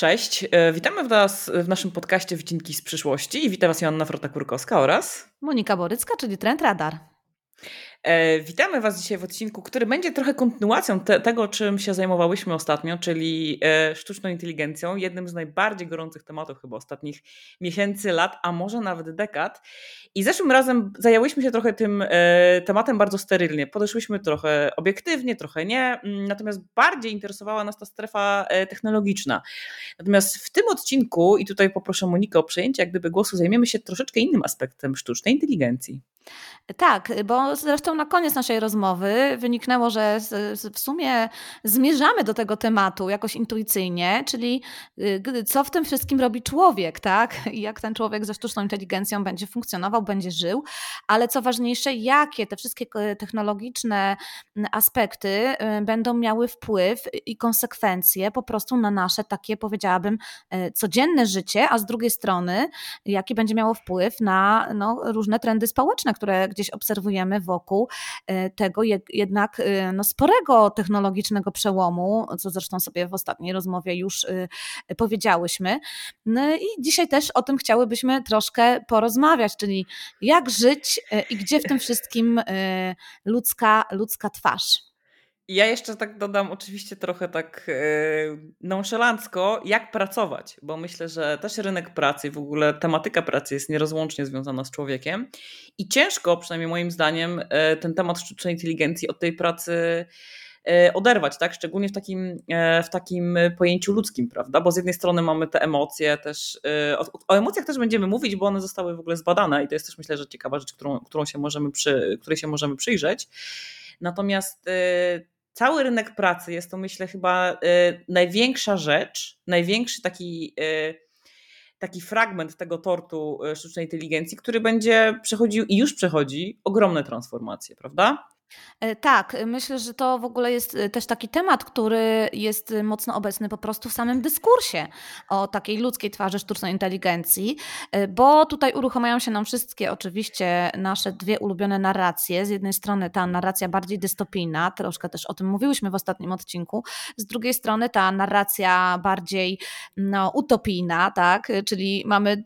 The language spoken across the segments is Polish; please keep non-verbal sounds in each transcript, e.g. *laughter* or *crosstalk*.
Cześć, e, witamy Was w naszym podcaście Wcinki z przyszłości witam Was Joanna Frota-Kurkowska oraz Monika Borycka, czyli Trend Radar. E, witamy Was dzisiaj w odcinku, który będzie trochę kontynuacją te, tego, czym się zajmowałyśmy ostatnio, czyli e, sztuczną inteligencją, jednym z najbardziej gorących tematów chyba ostatnich miesięcy, lat, a może nawet dekad. I zeszłym razem zajęłyśmy się trochę tym e, tematem bardzo sterylnie. Podeszłyśmy trochę obiektywnie, trochę nie, mm, natomiast bardziej interesowała nas ta strefa technologiczna. Natomiast w tym odcinku, i tutaj poproszę Monikę o przejęcie jak gdyby głosu, zajmiemy się troszeczkę innym aspektem sztucznej inteligencji. Tak, bo zresztą na koniec naszej rozmowy wyniknęło, że w sumie zmierzamy do tego tematu jakoś intuicyjnie, czyli y, co w tym wszystkim robi człowiek, tak? I jak ten człowiek ze sztuczną inteligencją będzie funkcjonował, będzie żył, ale co ważniejsze, jakie te wszystkie technologiczne aspekty y, będą miały wpływ i konsekwencje po prostu na nasze takie, powiedziałabym, y, codzienne życie, a z drugiej strony, jaki będzie miało wpływ na no, różne trendy społeczne, które gdzieś obserwujemy wokół e, tego jednak e, no, sporego technologicznego przełomu, co zresztą sobie w ostatniej rozmowie już e, powiedziałyśmy. No i dzisiaj też o tym chciałybyśmy troszkę porozmawiać, czyli jak żyć i gdzie w tym wszystkim ludzka, ludzka twarz. Ja jeszcze tak dodam, oczywiście trochę tak yy, nonszalancko, jak pracować, bo myślę, że też rynek pracy, w ogóle tematyka pracy jest nierozłącznie związana z człowiekiem i ciężko, przynajmniej moim zdaniem, yy, ten temat sztucznej inteligencji od tej pracy yy, oderwać, tak? Szczególnie w takim, w takim pojęciu ludzkim, prawda? Bo z jednej strony mamy te emocje też, o, o, emocjach też będziemy mówić, bo one zostały w ogóle zbadane i to jest też myślę, że ciekawa rzecz, którą, którą się możemy przy, której się możemy przyjrzeć. Natomiast cały rynek pracy jest to, myślę, chyba y, największa rzecz, największy taki, y, taki fragment tego tortu y, sztucznej inteligencji, który będzie przechodził i już przechodzi ogromne transformacje, prawda? E, tak, myślę, że to w ogóle jest e, też taki temat, który jest mocno obecny po prostu w samym dyskursie o takiej ludzkiej twarzy sztucznej inteligencji, e, bo tutaj uruchamiają się nam wszystkie oczywiście nasze dwie ulubione narracje. Z jednej strony ta narracja bardziej dystopijna, troszkę też o tym mówiłyśmy w ostatnim odcinku, z drugiej strony ta narracja bardziej no, utopijna, tak, czyli mamy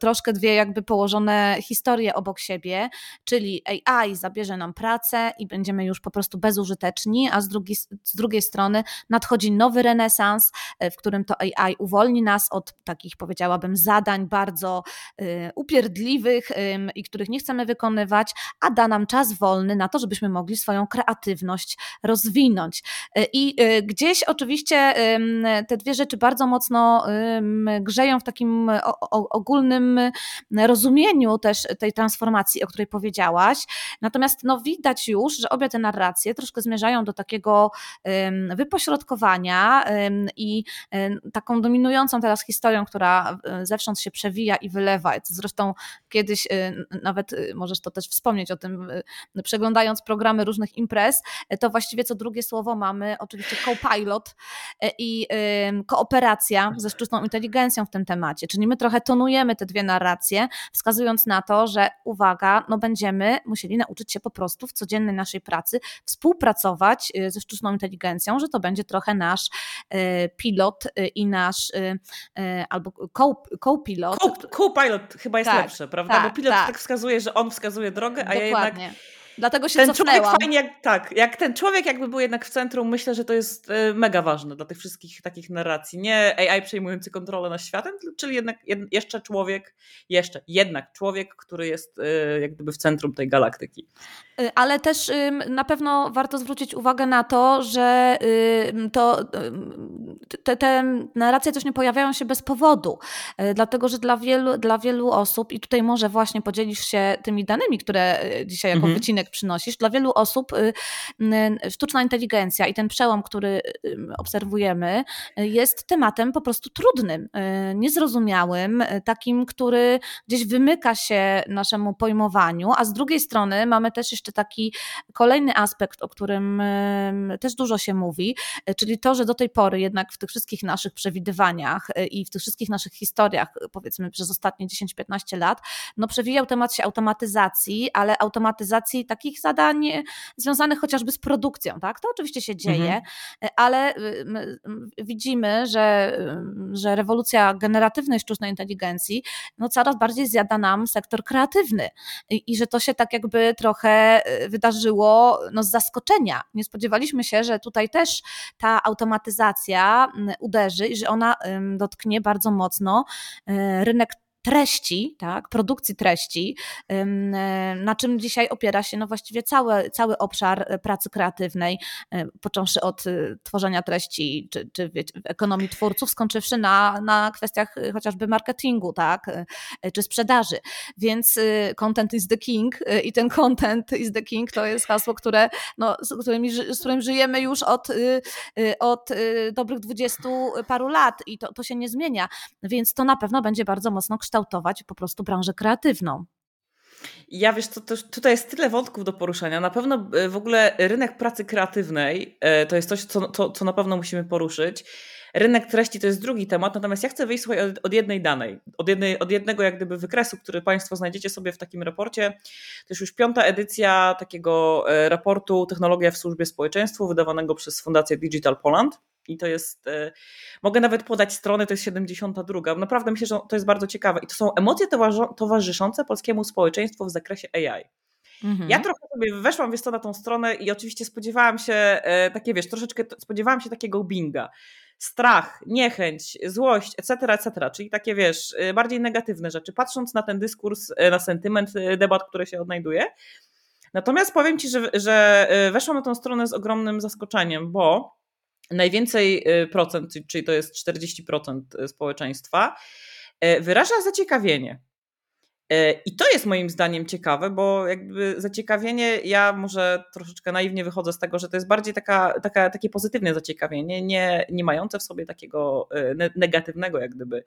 troszkę dwie jakby położone historie obok siebie, czyli AI zabierze nam pracę, i będziemy już po prostu bezużyteczni, a z drugiej, z drugiej strony nadchodzi nowy renesans, e, w którym to AI uwolni nas od takich, powiedziałabym, zadań bardzo y, upierdliwych y, i których nie chcemy wykonywać, a da nam czas wolny na to, żebyśmy mogli swoją kreatywność rozwinąć. Y, I gdzieś oczywiście te dwie rzeczy bardzo mocno grzeją w takim ogólnym rozumieniu też tej transformacji, o której powiedziałaś. Natomiast no, widać już, już, że obie te narracje troszkę zmierzają do takiego wypośrodkowania i taką dominującą teraz historią, która zewsząd się przewija i wylewa. Zresztą kiedyś nawet y, możesz to też wspomnieć o tym, y, przeglądając programy różnych imprez, to właściwie co drugie słowo mamy oczywiście co-pilot y, i kooperacja ze sztuczną inteligencją w tym temacie. Czyli my trochę tonujemy te dwie narracje, wskazując na to, że uwaga, no będziemy musieli nauczyć się po prostu w codziennym naszej pracy współpracować y, ze sztuczną inteligencją, że to będzie trochę nasz y, pilot y, i nasz albo co-pilot. Co-pilot chyba jest tak, lepsze, prawda? Tak, Bo pilot tak. tak wskazuje, że on wskazuje drogę, a Dokładnie. ja jednak Dlatego się ten cofnęłam. człowiek fajnie, jak, tak, jak ten człowiek jakby był jednak w centrum, myślę, że to jest mega ważne dla tych wszystkich takich narracji. Nie AI przejmujący kontrolę nad światem, czyli jednak jeszcze człowiek, jeszcze jednak człowiek, który jest jak gdyby w centrum tej galaktyki. Y, ale też na pewno warto zwrócić uwagę na to, że to, te, te narracje też nie pojawiają się bez powodu, dlatego że dla wielu, dla wielu osób, i tutaj może właśnie podzielisz się tymi danymi, które dzisiaj jako mhm. wycinek przynosisz. Dla wielu osób y, sztuczna inteligencja i ten przełom, który y, obserwujemy, jest tematem po prostu trudnym, y, niezrozumiałym, takim, który gdzieś wymyka się naszemu pojmowaniu, a z drugiej strony mamy też jeszcze taki kolejny aspekt, o którym też dużo się mówi, czyli to, że do tej pory jednak w tych wszystkich naszych przewidywaniach i w tych wszystkich naszych historiach, powiedzmy przez ostatnie 10-15 lat, no przewijał temat się automatyzacji, ale automatyzacji tak takich zadań związanych chociażby z produkcją, tak? To oczywiście się dzieje, mhm. ale widzimy, że, że rewolucja generatywnej sztucznej inteligencji no coraz bardziej zjada nam sektor kreatywny i, i że to się tak jakby trochę wydarzyło no, z zaskoczenia. Nie spodziewaliśmy się, że tutaj też ta automatyzacja uderzy i że ona dotknie bardzo mocno e, rynek treści, tak, produkcji treści, e, na czym dzisiaj opiera się no właściwie cały, cały obszar e, pracy kreatywnej, e, począwszy od tworzenia treści czy, czy ekonomii twórców, skończywszy na, na kwestiach chociażby marketingu, tak, czy sprzedaży. Więc content is the king i ten content is the king to jest hasło, które, no, z, którym, z którym żyjemy już od, od dobrych dwudziestu paru lat i to, to się nie zmienia, więc to na pewno będzie bardzo mocno kształtować po prostu branżę kreatywną. Ja wiesz, to, to, tutaj jest tyle wątków do poruszenia. Na pewno e, w ogóle rynek pracy kreatywnej e, to jest coś, co, to, co na pewno musimy poruszyć. Rynek treści to jest drugi temat, natomiast ja chcę wyjść słuchaj, od, od, jednej danej, od, jednej, od jednego jak gdyby wykresu, który Państwo znajdziecie sobie w takim raporcie. To jest już piąta edycja takiego e, raportu Technologia w służbie społeczeństwu, wydawanego przez Fundację Digital Poland. I to jest, e, mogę nawet podać strony, to jest 72. Naprawdę myślę, że to jest bardzo ciekawe. I to są emocje towarzyszące polskiemu społeczeństwu w zakresie AI. Mhm. Ja trochę sobie weszłam, wiesz co, na tą stronę i oczywiście spodziewałam się e, takie, wiesz, troszeczkę spodziewałam się takiego binga. Strach, niechęć, złość, etc., etc., czyli takie, wiesz, e, bardziej negatywne rzeczy, patrząc na ten dyskurs, na sentyment debat, które się odnajduje. Natomiast powiem Ci, że, że weszłam na tą stronę z ogromnym zaskoczeniem, bo najwięcej y, procent, czyli to jest 40% y, społeczeństwa, y, wyraża zaciekawienie. I to jest moim zdaniem ciekawe, bo jakby zaciekawienie, ja może troszeczkę naiwnie wychodzę z tego, że to jest bardziej taka, taka, takie pozytywne zaciekawienie, nie, nie mające w sobie takiego negatywnego jak gdyby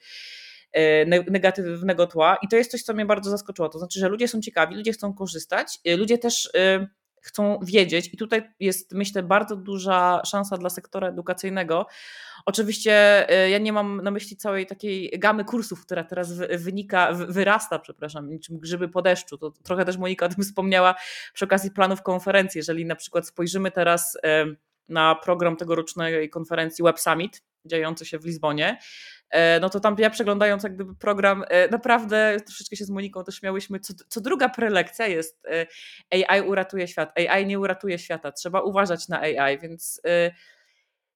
negatywnego tła i to jest coś, co mnie bardzo zaskoczyło, to znaczy, że ludzie są ciekawi, ludzie chcą korzystać, ludzie też chcą wiedzieć, i tutaj jest, myślę, bardzo duża szansa dla sektora edukacyjnego. Oczywiście y, ja nie mam na myśli całej takiej gamy kursów, która teraz wynika, wyrasta, przepraszam, niczym grzyby po deszczu. To trochę też Monika o tym wspomniała przy okazji planów konferencji. Jeżeli na przykład spojrzymy teraz na program tegorocznej konferencji Web Summit, dziejący się w Lizbonie, E, no to tam ja przeglądając jak gdyby program, e, naprawdę troszeczkę się z Moniką też miałyśmy, co, co druga prelekcja jest e, AI uratuje świat, AI nie uratuje świata, trzeba uważać na AI, więc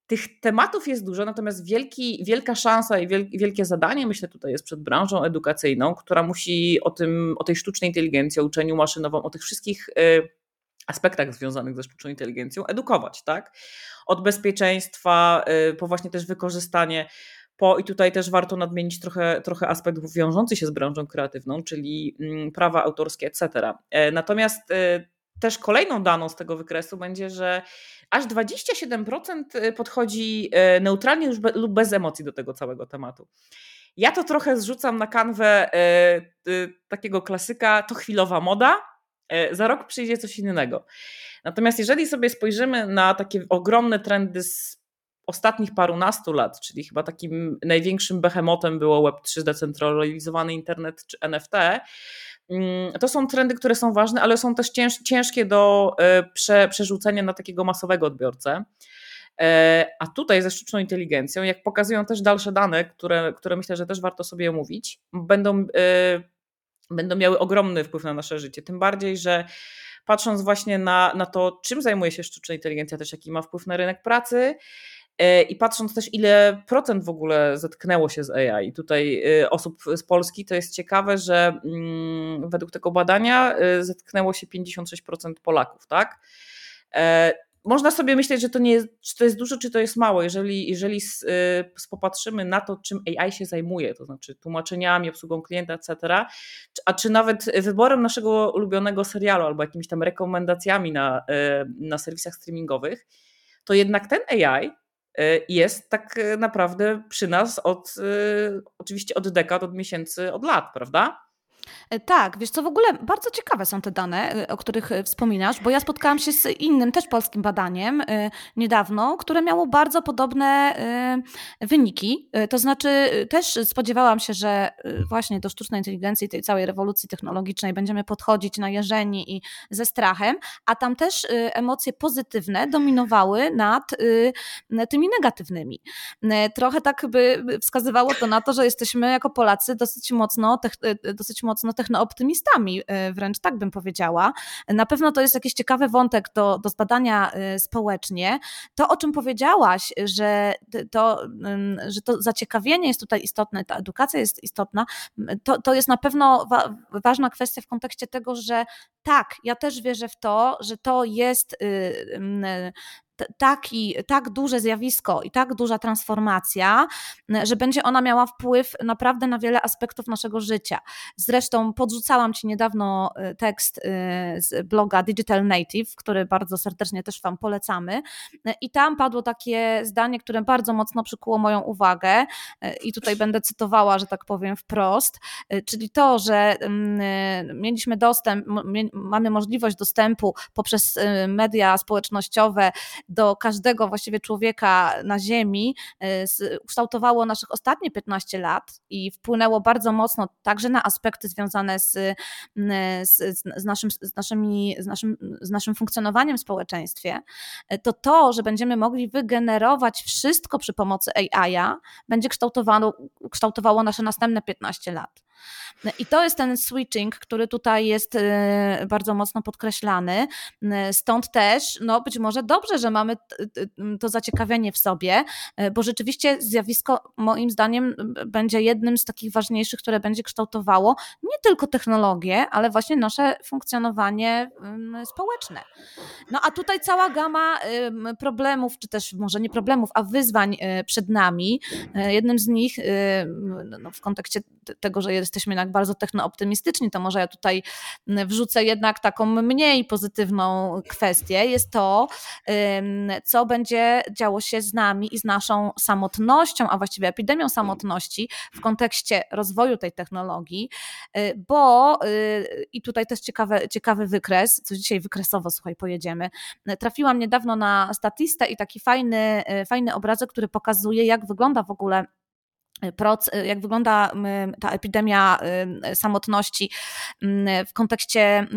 tych tematów jest dużo, natomiast wielki, wielka szansa i wielkie zadanie, myślę, tutaj jest przed branżą edukacyjną, która musi o, tym, o tej sztucznej inteligencji, o uczeniu maszynowym, o tych wszystkich aspektach związanych ze sztuczną inteligencją edukować, tak? Od bezpieczeństwa po właśnie też wykorzystanie po, i tutaj też warto nadmienić trochę, trochę aspekt wiążący się z branżą kreatywną, czyli mm, prawa autorskie, etc. E, natomiast e, też kolejną daną z tego wykresu będzie, że aż 27% e, podchodzi neutralnie lub bez emocji do tego całego tematu. Ja to trochę zrzucam na kanwę takiego klasyka, to chwilowa moda, za rok przyjdzie coś innego. Natomiast jeżeli sobie spojrzymy na takie ogromne trendy z ostatnich parunastu lat, czyli chyba takim największym behemotem było Web3, zdecentralizowany internet czy NFT, mm, to są trendy, które są ważne, ale są też cięż, ciężkie do e, prze, przerzucenia na takiego masowego odbiorcę. E, a tutaj ze sztuczną inteligencją, jak pokazują też dalsze dane, które, które myślę, że też warto sobie omówić, będą, e, będą miały ogromny wpływ na nasze życie. Tym bardziej, że patrząc właśnie na, na to, czym zajmuje się sztuczna inteligencja, też jaki ma wpływ na rynek pracy, I patrząc też, ile procent w ogóle zetknęło się z AI, tutaj e, osób z Polski, to jest ciekawe, że mm, według tego badania e, zetknęło się 56% Polaków, tak? Można sobie myśleć, że to nie jest, czy to jest dużo, czy to jest mało. Jeżeli, jeżeli popatrzymy na to, czym AI się zajmuje, to znaczy tłumaczeniami, obsługą klienta, etc., a czy nawet wyborem naszego ulubionego serialu albo jakimiś tam rekomendacjami na, na serwisach streamingowych, to jednak ten AI Y, jest tak y, naprawdę przy nas od y, oczywiście od dekad, od miesięcy, od lat, prawda? E, tak, wiesz co, w ogóle bardzo ciekawe są te dane, e, o których e, wspominasz, bo ja spotkałam się z innym też polskim badaniem niedawno, które miało bardzo podobne wyniki. To znaczy też spodziewałam się, że właśnie do sztucznej inteligencji, tej całej rewolucji technologicznej będziemy podchodzić najeżeni i ze strachem, a tam też emocje pozytywne dominowały nad tymi negatywnymi. Trochę tak by wskazywało to na to, że jesteśmy jako Polacy dosyć mocno, dosyć mocno technooptymistami, e, wręcz tak bym powiedziała. Na pewno to jest jakiś ciekawy wątek do, do zbadania e, społecznie. To, o czym powiedziałaś, że to, że to zaciekawienie jest tutaj istotne, ta edukacja jest istotna, to, to jest na pewno wa ważna kwestia w kontekście tego, że tak, ja też wierzę w to, że to jest y, taki, tak duże zjawisko i tak duża transformacja, że będzie ona miała wpływ naprawdę na wiele aspektów naszego życia. Zresztą podrzucałam Ci niedawno y, tekst y, z bloga Digital Native, który bardzo serdecznie też Wam polecamy. I tam padło takie zdanie, które bardzo mocno przykuło moją uwagę, i tutaj będę cytowała, że tak powiem wprost, czyli to, że mieliśmy dostęp, mamy możliwość dostępu poprzez media społecznościowe do każdego właściwie człowieka na Ziemi y, ukształtowało naszych ostatnie 15 lat i wpłynęło bardzo mocno także na aspekty związane z, y, z, z, naszym, z, naszymi, z, naszym, z naszym funkcjonowaniem w społeczeństwie, y, to to, że będziemy mogli wygenerować wszystko przy pomocy AI-a, będzie kształtowało, kształtowało nasze następne 15 lat. I to jest ten switching, który tutaj jest y, bardzo mocno podkreślany. Y, stąd też, no być może dobrze, że mamy to zaciekawienie w sobie, y, bo rzeczywiście zjawisko moim zdaniem będzie jednym z takich ważniejszych, które będzie kształtowało nie tylko technologię, ale właśnie nasze funkcjonowanie społeczne. No a tutaj cała gama problemów, czy też może nie problemów, a wyzwań przed nami. Jednym z nich no, w kontekście tego, że jesteśmy jednak bardzo technooptymistyczni, to może ja tutaj wrzucę jednak taką mniej pozytywną kwestię, jest to, co będzie działo się z nami i z naszą samotnością, a właściwie epidemią samotności w kontekście rozwoju tej technologii, y, bo y, i tutaj też ciekawy, ciekawy wykres, co dzisiaj wykresowo, słuchaj, pojedziemy. Trafiłam niedawno na statystę i taki fajny, y, fajny obrazek, który pokazuje, jak wygląda w ogóle jak wygląda ta epidemia samotności w kontekście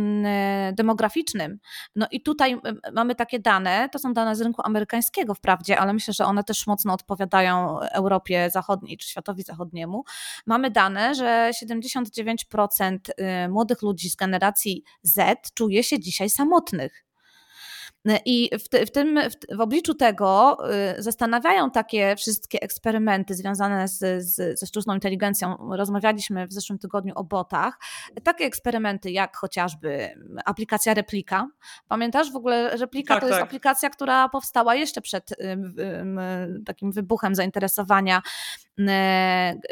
demograficznym. No i tutaj mamy takie dane, to są dane z rynku amerykańskiego wprawdzie, ale myślę, że one też mocno odpowiadają Europie Zachodniej czy światowi zachodniemu. Mamy dane, że 79% młodych ludzi z generacji Z czuje się dzisiaj samotnych. I w, w, tym, w, w obliczu tego y, zastanawiają takie wszystkie eksperymenty związane z, z, ze sztuczną inteligencją. Rozmawialiśmy w zeszłym tygodniu o botach. Takie eksperymenty jak chociażby aplikacja Replika. Pamiętasz w ogóle Replika tak, to jest tak. aplikacja, która powstała jeszcze przed takim wybuchem zainteresowania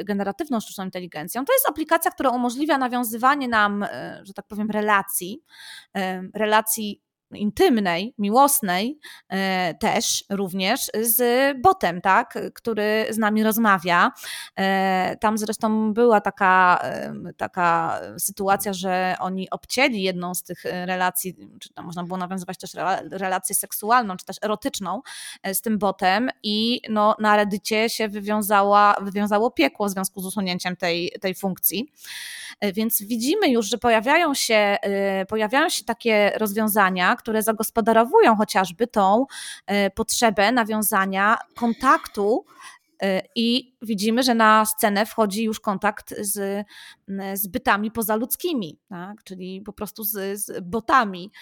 generatywną sztuczną inteligencją. To jest aplikacja, która umożliwia nawiązywanie nam, y, że tak powiem, relacji, relacji intymnej, miłosnej e, też również z botem, tak, który z nami rozmawia. E, tam zresztą była taka, taka sytuacja, że oni obcięli jedną z tych relacji, czy tam można było nawiązywać też relację seksualną, czy też erotyczną e, z tym botem i no, na Reddycie się wywiązała, wywiązało piekło w związku z usunięciem tej, tej funkcji. Więc widzimy już, że pojawiają się, pojawiają się takie rozwiązania, które zagospodarowują chociażby tą e, potrzebę nawiązania kontaktu i widzimy, że na scenę wchodzi już kontakt z, z bytami pozaludzkimi, tak? czyli po prostu z, z botami.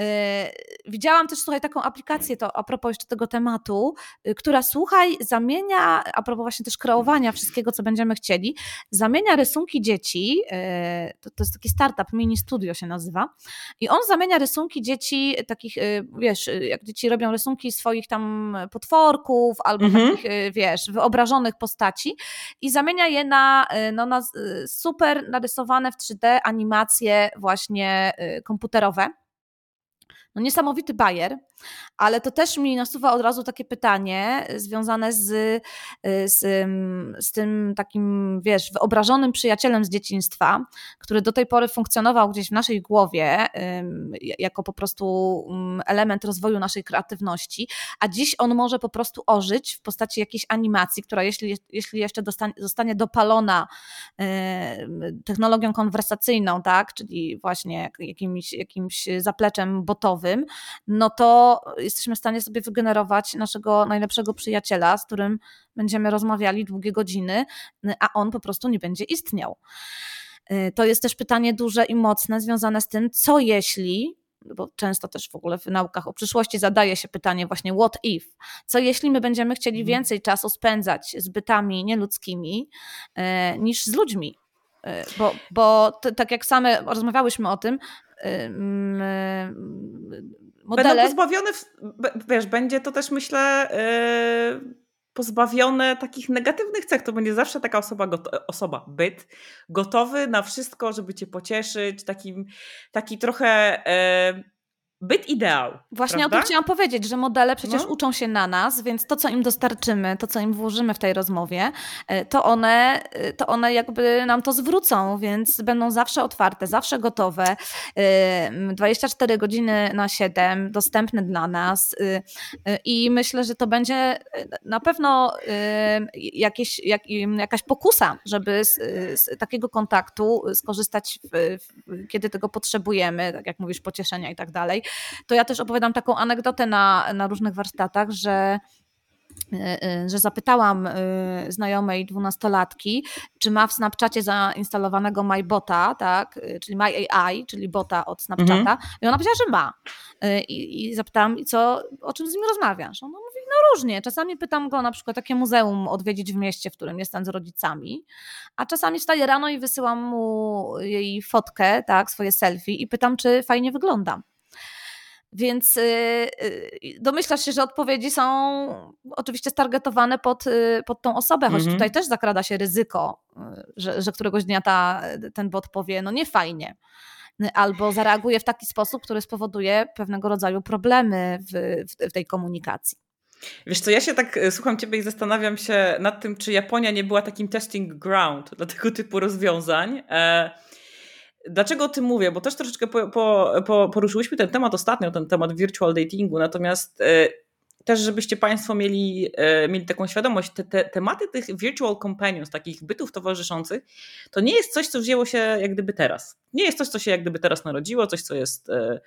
E, widziałam też, słuchaj, taką aplikację, to a propos jeszcze tego tematu, y, która, słuchaj, zamienia, a propos właśnie też kreowania wszystkiego, co będziemy chcieli, zamienia rysunki dzieci, to, to jest taki startup, mini studio się nazywa, i on zamienia rysunki dzieci, takich, y, wiesz, y, jak dzieci robią rysunki swoich tam potworków, albo mhm. takich, wiesz, wyobrażonych postaci i zamienia je na, no, na super narysowane w 3D animacje właśnie komputerowe no niesamowity bajer, ale to też mi nasuwa od razu takie pytanie związane z, z, z tym takim, wiesz, wyobrażonym przyjacielem z dzieciństwa, który do tej pory funkcjonował gdzieś w naszej głowie jako po prostu element rozwoju naszej kreatywności, a dziś on może po prostu ożyć w postaci jakiejś animacji, która jeśli, jeśli jeszcze dostanie, zostanie dopalona technologią konwersacyjną, tak, czyli właśnie jakimś, jakimś zapleczem botowym, no to jesteśmy w stanie sobie wygenerować naszego najlepszego przyjaciela, z którym będziemy rozmawiali długie godziny, a on po prostu nie będzie istniał. To jest też pytanie duże i mocne, związane z tym, co jeśli bo często też w ogóle w naukach o przyszłości zadaje się pytanie właśnie what if? Co jeśli my będziemy chcieli mhm. więcej czasu spędzać z bytami nieludzkimi e, niż z ludźmi? E, bo, bo tak jak same rozmawiałyśmy o tym, e, modele... Będą pozbawione, wiesz, będzie to też myślę pozbawione takich negatywnych cech. To będzie zawsze taka osoba, osoba byt, gotowy na wszystko, żeby cię pocieszyć, takim, taki trochę byt ideał. Właśnie prawda? o tym chciałam powiedzieć, że modele przecież no. uczą się na nas, więc to, co im dostarczymy, to, co im włożymy w tej rozmowie, e, to one, e, to one jakby nam to zwrócą, więc będą zawsze otwarte, zawsze gotowe. 24 godziny na 7, dostępne dla nas i myślę, że to będzie na pewno jakieś, jak, jakaś pokusa, żeby z, z takiego kontaktu skorzystać, w, w, kiedy tego potrzebujemy, tak jak mówisz, pocieszenia i tak dalej to ja też opowiadam taką anegdotę na, na różnych warsztatach, że e, e, że zapytałam e, znajomej dwunastolatki, czy ma w Snapchacie zainstalowanego MyBota, tak, czyli MyAI, czyli bota od Snapchata mhm. i ona powiedziała, że ma. I, I zapytałam, co, o czym z nim rozmawiasz? Ona mówi, no różnie, czasami pytam go na przykład takie muzeum odwiedzić w mieście, w którym jestem z rodzicami, a czasami wstaję rano i wysyłam mu jej fotkę, tak, swoje selfie i pytam, czy fajnie wyglądam. Więc y, y, domyślasz się, że odpowiedzi są oczywiście stargetowane pod, y, pod tą osobę, choć mhm. tutaj też zakrada się ryzyko, że, że któregoś dnia ta, ten bot powie, no nie fajnie albo zareaguje w taki sposób, który spowoduje pewnego rodzaju problemy w, w, w, tej komunikacji. Wiesz co, ja się tak słucham ciebie i zastanawiam się nad tym, czy Japonia nie była takim testing ground dla tego typu rozwiązań. E, Dlaczego o tym mówię? Bo też troszeczkę po, po, po, poruszyłyśmy ten temat ostatnio, ten temat virtual datingu, natomiast e, też, żebyście Państwo mieli, e, mieli taką świadomość, te, te, tematy tych virtual companions, takich bytów towarzyszących, to nie jest coś, co wzięło się jak gdyby teraz. Nie jest coś, co się jak gdyby teraz narodziło, coś, co jest e,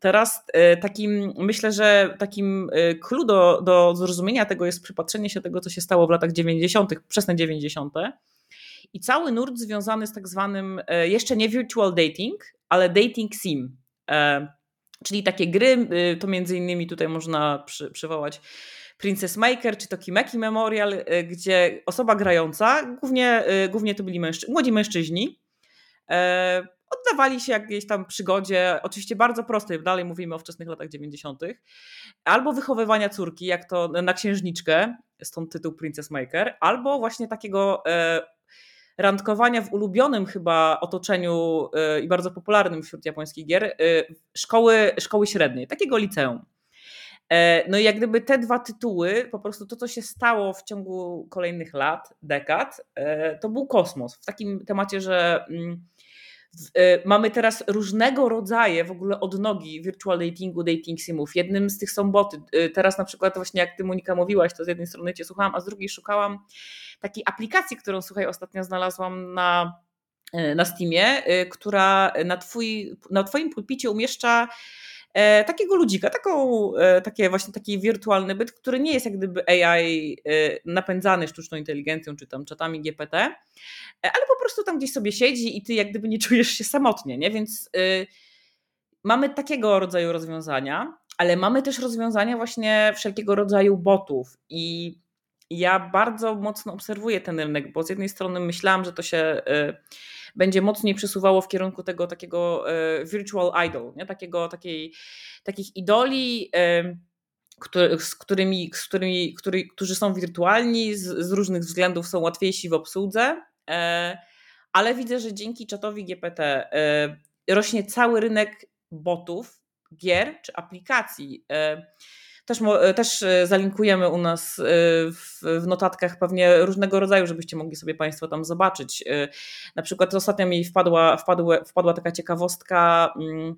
teraz takim, myślę, że takim clue do, do zrozumienia tego jest przypatrzenie się tego, co się stało w latach 90., wczesne 90., i cały nurt związany z tak zwanym e, jeszcze nie virtual dating, ale dating sim. E, czyli takie gry, e, to między innymi tutaj można przy, przywołać Princess Maker czy to Kimeki Memorial, gdzie osoba grająca, głównie, głównie to byli mężczy młodzi mężczyźni, oddawali się jakiejś tam przygodzie, oczywiście bardzo prostej, dalej mówimy o wczesnych latach 90., albo wychowywania córki, jak to na księżniczkę, stąd tytuł Princess Maker, albo właśnie takiego randkowania w ulubionym chyba otoczeniu y, i bardzo popularnym wśród japońskich gier y, szkoły, szkoły średniej, takiego liceum. E, no i jak gdyby te dwa tytuły, po prostu to, co się stało w ciągu kolejnych lat, dekad, e, to był kosmos. W takim temacie, że mm, mamy teraz różnego rodzaju w ogóle odnogi virtual datingu, dating simów. Jednym z tych są boty. Teraz na przykład właśnie jak ty Monika mówiłaś, to z jednej strony cię słuchałam, a z drugiej szukałam takiej aplikacji, którą słuchaj, ostatnio znalazłam na, e, na Steamie, która na, twój, na Twoim pulpicie umieszcza takiego ludzika, taką, takie właśnie taki wirtualny byt, który nie jest jak gdyby AI napędzany sztuczną inteligencją czy tam czatami GPT, ale po prostu tam gdzieś sobie siedzi i ty jak gdyby nie *laughs* czujesz się samotnie, nie? Więc mamy takiego rodzaju rozwiązania, ale mamy też rozwiązania właśnie wszelkiego rodzaju botów i ja bardzo mocno obserwuję ten rynek, bo z jednej strony myślałam, że to się y, będzie mocniej przesuwało w kierunku tego takiego y, virtual idol, nie? Takiego, takiej, takich idoli, y, z którymi, z którymi który, którzy są wirtualni, z, z, różnych względów są łatwiejsi w obsłudze, ale widzę, że dzięki czatowi GPT rośnie cały rynek botów, gier czy aplikacji. Też, też zalinkujemy u nas w, w, notatkach pewnie różnego rodzaju, żebyście mogli sobie Państwo tam zobaczyć. Na przykład ostatnio mi wpadła, wpadła, wpadła taka ciekawostka mm,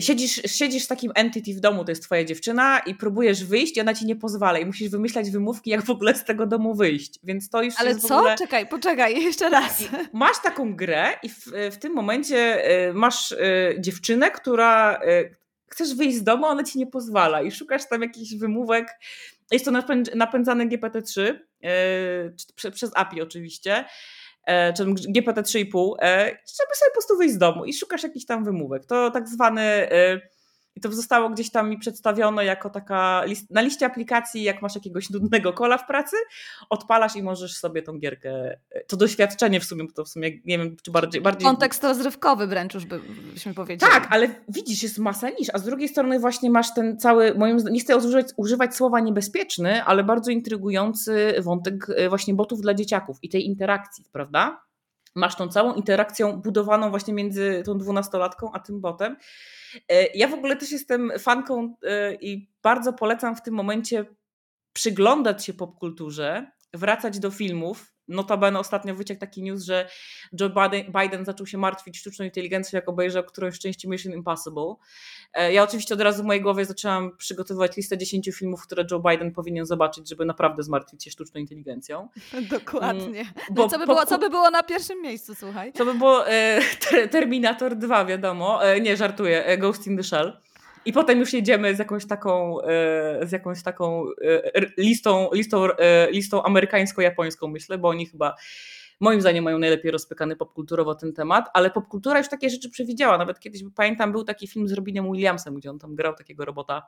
siedzisz, siedzisz z takim entity w domu, to jest twoja dziewczyna i próbujesz wyjść i ona ci nie pozwala i musisz wymyślać wymówki, jak w ogóle z tego domu wyjść. Więc to już Ale co? Ogóle... Czekaj, poczekaj, *laughs* jeszcze raz. Masz taką grę i w, w tym momencie masz dziewczynę, która chcesz wyjść z domu, ona ci nie pozwala i szukasz tam jakichś wymówek. Jest to napędzane GPT-3 przez API oczywiście E, czy GPT 3,5, e, żeby sobie po prostu wyjść z domu i szukasz jakichś tam wymówek. To tak zwany e, i to zostało gdzieś tam mi przedstawione jako taka list, na liście aplikacji, jak masz jakiegoś nudnego kola w pracy, odpalasz i możesz sobie tą gierkę, to doświadczenie w sumie, bo to w sumie nie wiem, czy bardziej... bardziej... Kontekst rozrywkowy wręcz już byśmy powiedzieli. Tak, ale widzisz, jest masa niż, a z drugiej strony właśnie masz ten cały, moim nie chcę używać, używać słowa niebezpieczny, ale bardzo intrygujący wątek e, właśnie botów dla dzieciaków i tej interakcji, prawda? Masz tą całą interakcją budowaną właśnie między tą dwunastolatką a tym botem, E, ja w ogóle też jestem fanką e, i bardzo polecam w tym momencie przyglądać się popkulturze, wracać do filmów, Notabene ostatnio wyciekł taki news, że Joe Biden zaczął się martwić sztuczną inteligencją, jak obejrzał którąś część Mission Impossible. E, ja oczywiście od razu w mojej głowie zaczęłam przygotowywać listę 10 filmów, które Joe Biden powinien zobaczyć, żeby naprawdę zmartwić się sztuczną inteligencją. *laughs* Dokładnie. Mm, no bo, co, by było, co by było na pierwszym miejscu, słuchaj? Co by było e, *laughs* Terminator 2, wiadomo. E, nie, żartuję. E, Ghost in the Shell. I potem już jedziemy z jakąś taką, e, z jakąś taką e, listą, listą, e, listą amerykańsko-japońską, myślę, bo oni chyba moim zdaniem mają najlepiej rozpykany popkulturowo ten temat, ale popkultura już takie rzeczy przewidziała. Nawet kiedyś, pamiętam, był taki film z Robinem Williamsem, gdzie on tam grał takiego robota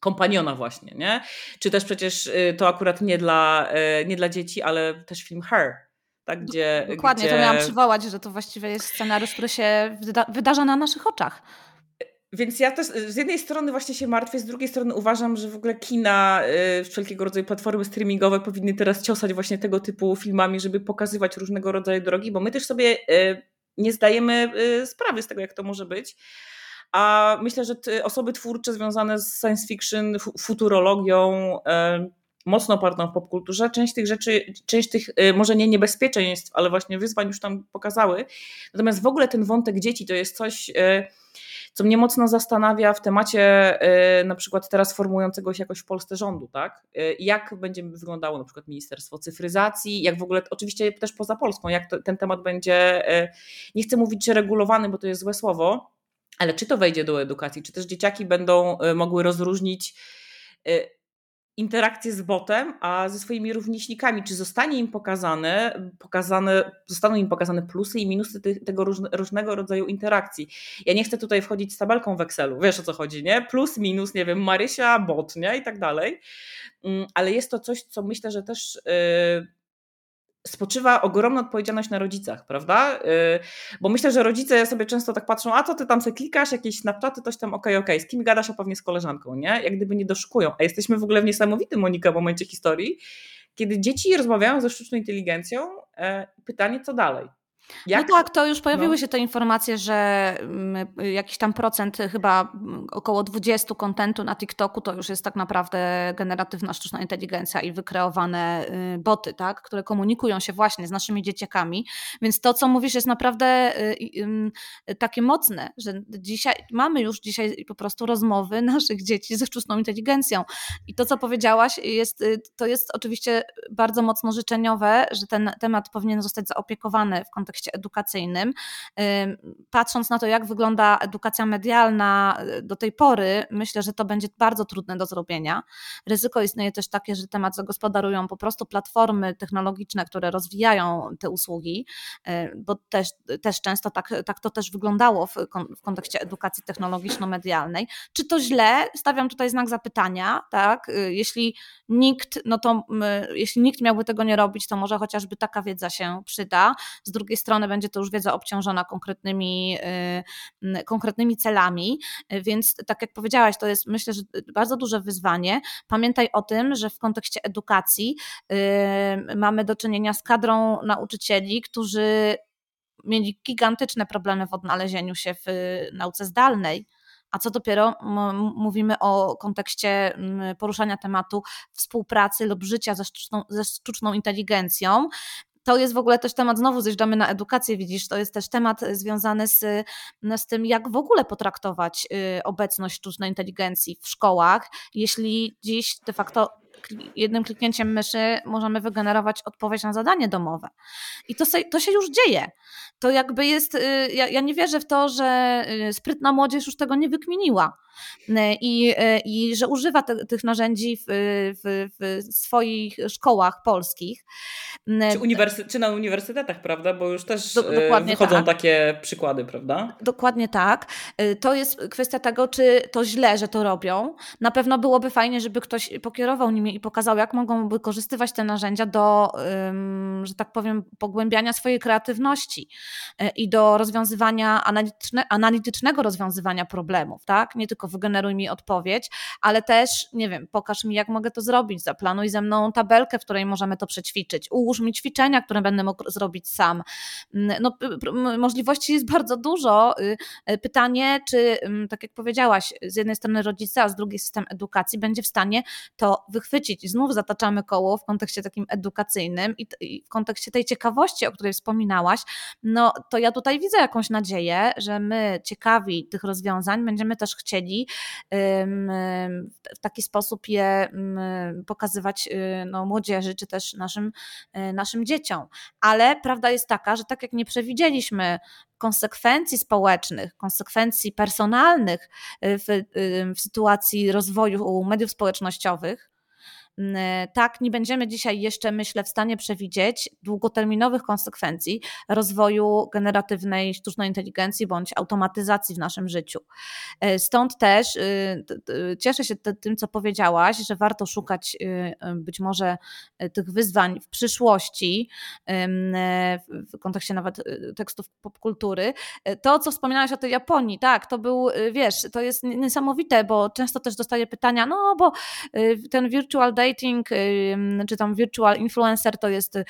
kompaniona właśnie, nie? Czy też przecież to akurat nie dla, nie dla dzieci, ale też film Her, tak, gdzie, Dokładnie, gdzie... to miałam przywołać, że to właściwie jest scenariusz, który się wyda wydarza na naszych oczach. Więc ja też z jednej strony właśnie się martwię, z drugiej strony uważam, że w ogóle kina, y, wszelkiego rodzaju platformy streamingowe powinny teraz ciosać właśnie tego typu filmami, żeby pokazywać różnego rodzaju drogi, bo my też sobie y, nie zdajemy y, sprawy z tego, jak to może być. A myślę, że osoby twórcze związane z science fiction, futurologią, mocno opartą w popkulturze, część tych rzeczy, część tych może nie niebezpieczeństw, ale właśnie wyzwań już tam pokazały. Natomiast w ogóle ten wątek dzieci to jest coś co mnie mocno zastanawia w temacie y, na przykład teraz formującego się jakoś w Polsce rządu, tak? Y, jak będzie wyglądało na przykład Ministerstwo Cyfryzacji, jak w ogóle, oczywiście też poza Polską, jak to, ten temat będzie, y, nie chcę mówić, regulowany, bo to jest złe słowo, ale czy to wejdzie do edukacji, czy też dzieciaki będą mogły rozróżnić interakcje z botem, a ze swoimi rówieśnikami, czy zostanie im pokazane, pokazane, zostaną im pokazane plusy i minusy tego różne, różnego rodzaju interakcji. Ja nie chcę tutaj wchodzić z tabelką w Excelu, wiesz o co chodzi, nie? Plus, minus, nie wiem, Marysia, bot, nie? I tak dalej. Mm, ale jest to coś, co myślę, że też yy, spoczywa ogromna odpowiedzialność na rodzicach, prawda? Y, bo myślę, że rodzice sobie często tak patrzą, a co ty tam sobie klikasz, jakieś snapchaty, coś tam, okej, okay, okej, okay. z kim gadasz, a pewnie z koleżanką, nie? Jak gdyby nie doszukują. A jesteśmy w ogóle w niesamowitym, Monika, momencie historii, kiedy dzieci rozmawiają ze sztuczną inteligencją, e, pytanie, co dalej? Jak? No tak, to już pojawiły no. się te informacje, że mm, jakiś tam procent, chyba około 20 kontentu na TikToku to już jest tak naprawdę generatywna sztuczna inteligencja i wykreowane y, boty, tak, które komunikują się właśnie z naszymi dzieciakami. Więc to, co mówisz, jest naprawdę y, takie mocne, że dzisiaj mamy już dzisiaj po prostu rozmowy *laughs* naszych dzieci ze sztuczną inteligencją. I to, co powiedziałaś, jest, y, to jest oczywiście bardzo mocno życzeniowe, że ten temat powinien zostać zaopiekowany w kontekście kontekście edukacyjnym. Patrząc na to, jak wygląda edukacja medialna y, do tej pory, myślę, że to będzie bardzo trudne do zrobienia. Ryzyko istnieje też takie, że temat zagospodarują po prostu platformy technologiczne, które rozwijają te usługi, y, bo też, też często tak, tak to też wyglądało w, w kontekście edukacji technologiczno-medialnej. Czy to źle? Stawiam tutaj znak zapytania, tak? Y, jeśli nikt, no to jeśli nikt miałby tego nie robić, to może chociażby taka wiedza się przyda. Z drugiej strony będzie to już wiedza obciążona konkretnymi, y, konkretnymi celami, więc tak jak powiedziałaś, to jest myślę, że bardzo duże wyzwanie. Pamiętaj o tym, że w kontekście edukacji y, mamy do czynienia z kadrą nauczycieli, którzy mieli gigantyczne problemy w odnalezieniu się w nauce zdalnej. A co dopiero mówimy o kontekście poruszania tematu współpracy lub życia ze sztuczną, ze sztuczną inteligencją, to jest w ogóle też temat, znowu zjeżdżamy na edukację, widzisz, to jest też temat związany z, no, z tym, jak w ogóle potraktować y, obecność sztucznej inteligencji w szkołach, jeśli dziś de facto jednym kliknięciem myszy możemy wygenerować odpowiedź na zadanie domowe. I to, to się już dzieje. To jakby jest, y, ja, ja nie wierzę w to, że y, sprytna młodzież już tego nie wykminiła i, i że używa te, tych narzędzi w, w, w, swoich szkołach polskich. Czy, uniwersy- czy na uniwersytetach, prawda? Bo już też Do, wychodzą tak. takie przykłady, prawda? Dokładnie tak. Y, to jest kwestia tego, czy to źle, że to robią. Na pewno byłoby fajnie, żeby ktoś pokierował nimi i pokazał, jak mogą wykorzystywać te narzędzia do, że tak powiem, pogłębiania swojej kreatywności y, i do rozwiązywania analityczne, analitycznego rozwiązywania problemów, tak? Nie tylko wygeneruj mi odpowiedź, ale też, nie wiem, pokaż mi, jak mogę to zrobić, zaplanuj ze mną tabelkę, w której możemy to przećwiczyć, ułóż mi ćwiczenia, które będę mógł zrobić sam. Mm, no, możliwości jest bardzo dużo. Y, y, pytanie, czy, tak jak powiedziałaś, z jednej strony rodzice, a z drugiej system edukacji będzie w stanie to wychwycić. Znów zataczamy koło w kontekście takim edukacyjnym i w kontekście tej ciekawości, o której wspominałaś, no to ja tutaj widzę jakąś nadzieję, że my ciekawi tych rozwiązań będziemy też chcieli w taki sposób je pokazywać y, no, młodzieży, czy też naszym, y, naszym dzieciom. Ale prawda jest taka, że tak jak nie przewidzieliśmy konsekwencji społecznych, konsekwencji personalnych y, w, w sytuacji rozwoju mediów społecznościowych, tak, nie będziemy dzisiaj jeszcze, myślę, w stanie przewidzieć długoterminowych konsekwencji rozwoju generatywnej sztucznej inteligencji bądź automatyzacji w naszym życiu. E, stąd też y, cieszę się tym, co powiedziałaś, że warto szukać y, być może e, tych wyzwań w przyszłości, w kontekście nawet y, tekstów popkultury. E, to, co wspominałaś o tej Japonii, tak, to był, wiesz, to jest niesamowite, bo często też dostaję pytania, no bo ten virtual day dating, czy tam virtual influencer to jest y,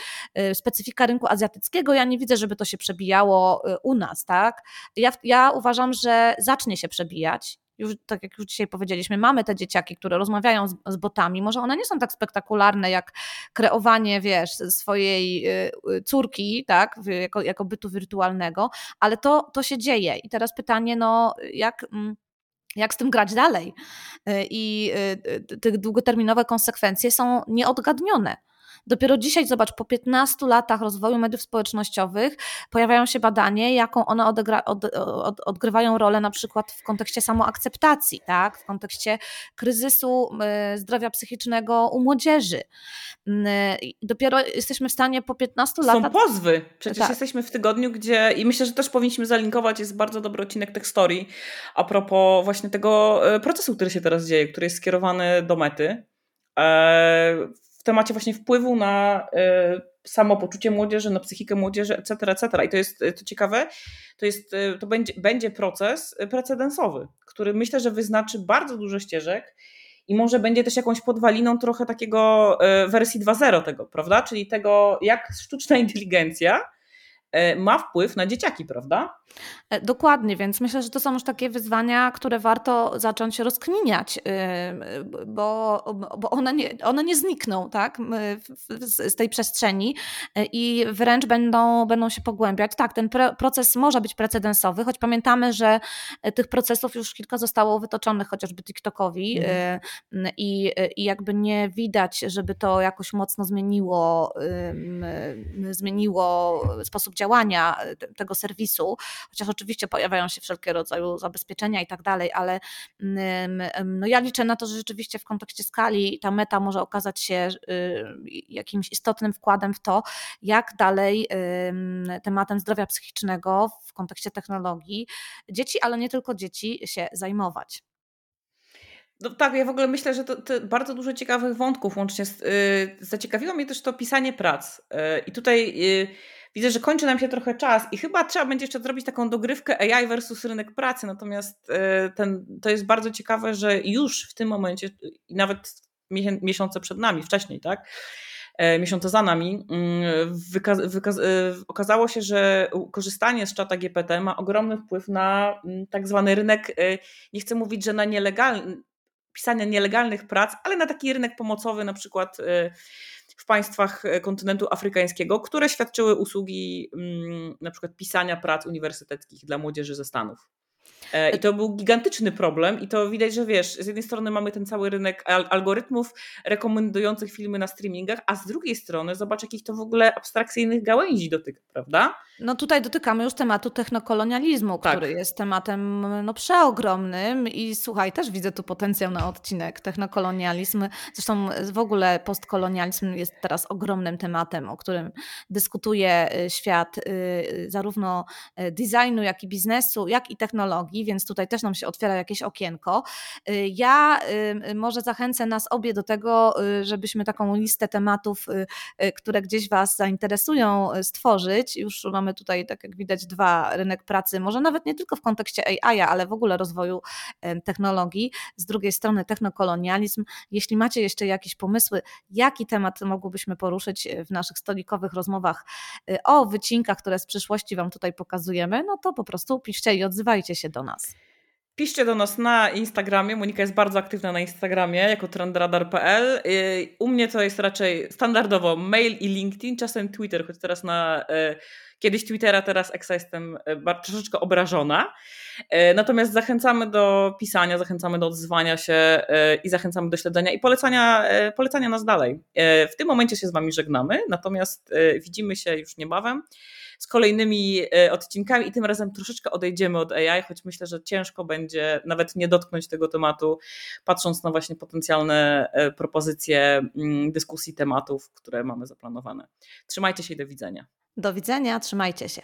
specyfika rynku azjatyckiego. Ja nie widzę, żeby to się przebijało y, u nas, tak? Ja, ja uważam, że zacznie się przebijać już tak jak już dzisiaj powiedzieliśmy, mamy te dzieciaki, które rozmawiają z, z, botami. Może one nie są tak spektakularne jak kreowanie, wiesz, swojej y, córki, tak, jako, jako bytu wirtualnego, ale to, to się dzieje. I teraz pytanie, no, jak. Mm, jak z tym grać dalej. Y, I y, y, te długoterminowe konsekwencje są nieodgadnione. Dopiero dzisiaj, zobacz, po 15 latach rozwoju mediów społecznościowych pojawiają się badania, jaką one odegra, od, od, odgrywają rolę na przykład w kontekście samoakceptacji, tak? w kontekście kryzysu y, zdrowia psychicznego u młodzieży. Y, dopiero jesteśmy w stanie po 15 latach... Są pozwy. Przecież tak. jesteśmy w tygodniu, gdzie i myślę, że też powinniśmy zalinkować, jest bardzo dobry odcinek Tech Story a propos właśnie tego y, procesu, który się teraz dzieje, który jest skierowany do mety e, temacie właśnie wpływu na y, samopoczucie młodzieży, na psychikę młodzieży, etc., etc. I to jest to ciekawe, to, jest, y, to będzie, będzie proces precedensowy, który myślę, że wyznaczy bardzo dużo ścieżek i może będzie też jakąś podwaliną trochę takiego y, wersji 2.0 tego, prawda? Czyli tego, jak sztuczna *laughs* inteligencja ma wpływ na dzieciaki, prawda? E, dokładnie, więc myślę, że to są już takie wyzwania, które warto zacząć rozkminiać, bo, bo one, nie, one nie znikną tak, z tej przestrzeni e, i wręcz będą, będą się pogłębiać. Tak, ten proces może być precedensowy, choć pamiętamy, że tych procesów już kilka zostało wytoczonych chociażby TikTokowi mhm. i, i jakby nie widać, żeby to jakoś mocno zmieniło, zmieniło sposób działania e, tego serwisu, chociaż oczywiście pojawiają się wszelkie rodzaju zabezpieczenia i tak dalej, ale mm, no ja liczę na to, że rzeczywiście w kontekście skali ta meta może okazać się y, jakimś istotnym wkładem w to, jak dalej tematem zdrowia psychicznego w kontekście technologii dzieci, ale nie tylko dzieci się zajmować. No tak, ja w ogóle myślę, że to, to bardzo dużo ciekawych wątków łącznie z, yy, zaciekawiło mnie też to pisanie prac. Yy, I tutaj yy, widzę, że kończy nam się trochę czas i chyba trzeba będzie jeszcze zrobić taką dogrywkę AI versus rynek pracy. Natomiast e, ten, to jest bardzo ciekawe, że już w tym momencie i nawet miesiące przed nami, wcześniej, tak? miesiące za nami, mm, wykaz- okazało się, że korzystanie z czata GPT ma ogromny wpływ na mm, tak zwany rynek, nie chcę mówić, że na nielegalny, pisania nielegalnych prac, ale na taki rynek pomocowy, na przykład w państwach kontynentu afrykańskiego, które świadczyły usługi mm, na przykład pisania prac uniwersyteckich dla młodzieży ze Stanów. E, I to był gigantyczny problem, i to widać, że wiesz, z jednej strony mamy ten cały rynek algorytmów rekomendujących filmy na streamingach, a z drugiej strony zobacz, jakich to w ogóle abstrakcyjnych gałęzi dotyka, prawda? No tutaj dotykamy już tematu technokolonializmu, tak. który jest tematem no, przeogromnym i słuchaj, też widzę tu potencjał na odcinek. Technokolonializm, zresztą w ogóle postkolonializm jest teraz ogromnym tematem, o którym dyskutuje y, świat y, zarówno y, designu, jak i biznesu, jak i technologii, więc tutaj też nam się otwiera jakieś okienko. Ja może zachęcę nas obie do tego, żebyśmy taką listę tematów, które gdzieś Was zainteresują, stworzyć. Już mamy tutaj, tak jak widać, dwa rynek pracy, może nawet nie tylko w kontekście AI, ale w ogóle rozwoju technologii. Z drugiej strony technokolonializm. Jeśli macie jeszcze jakieś pomysły, jaki temat mogłybyśmy poruszyć w naszych stolikowych rozmowach o wycinkach, które z przyszłości Wam tutaj pokazujemy, no to po prostu piszcie i odzywajcie się do nas. Piszcie do nas na Instagramie. Monika jest bardzo aktywna na Instagramie jako trendradar.pl. U mnie to jest raczej standardowo mail i LinkedIn, czasem Twitter, choć teraz na y, kiedyś Twittera, teraz Exa jestem y, troszeczkę obrażona. Natomiast zachęcamy do pisania, zachęcamy do odzywania się i zachęcamy do śledzenia i polecania, polecania nas dalej. W tym momencie się z Wami żegnamy, natomiast widzimy się już niebawem z kolejnymi e, odcinkami i tym razem troszeczkę odejdziemy od AI, choć myślę, że ciężko będzie nawet nie dotknąć tego tematu, patrząc na właśnie potencjalne e, propozycje mm, dyskusji tematów, które mamy zaplanowane. Trzymajcie się i do widzenia. Do widzenia, trzymajcie się.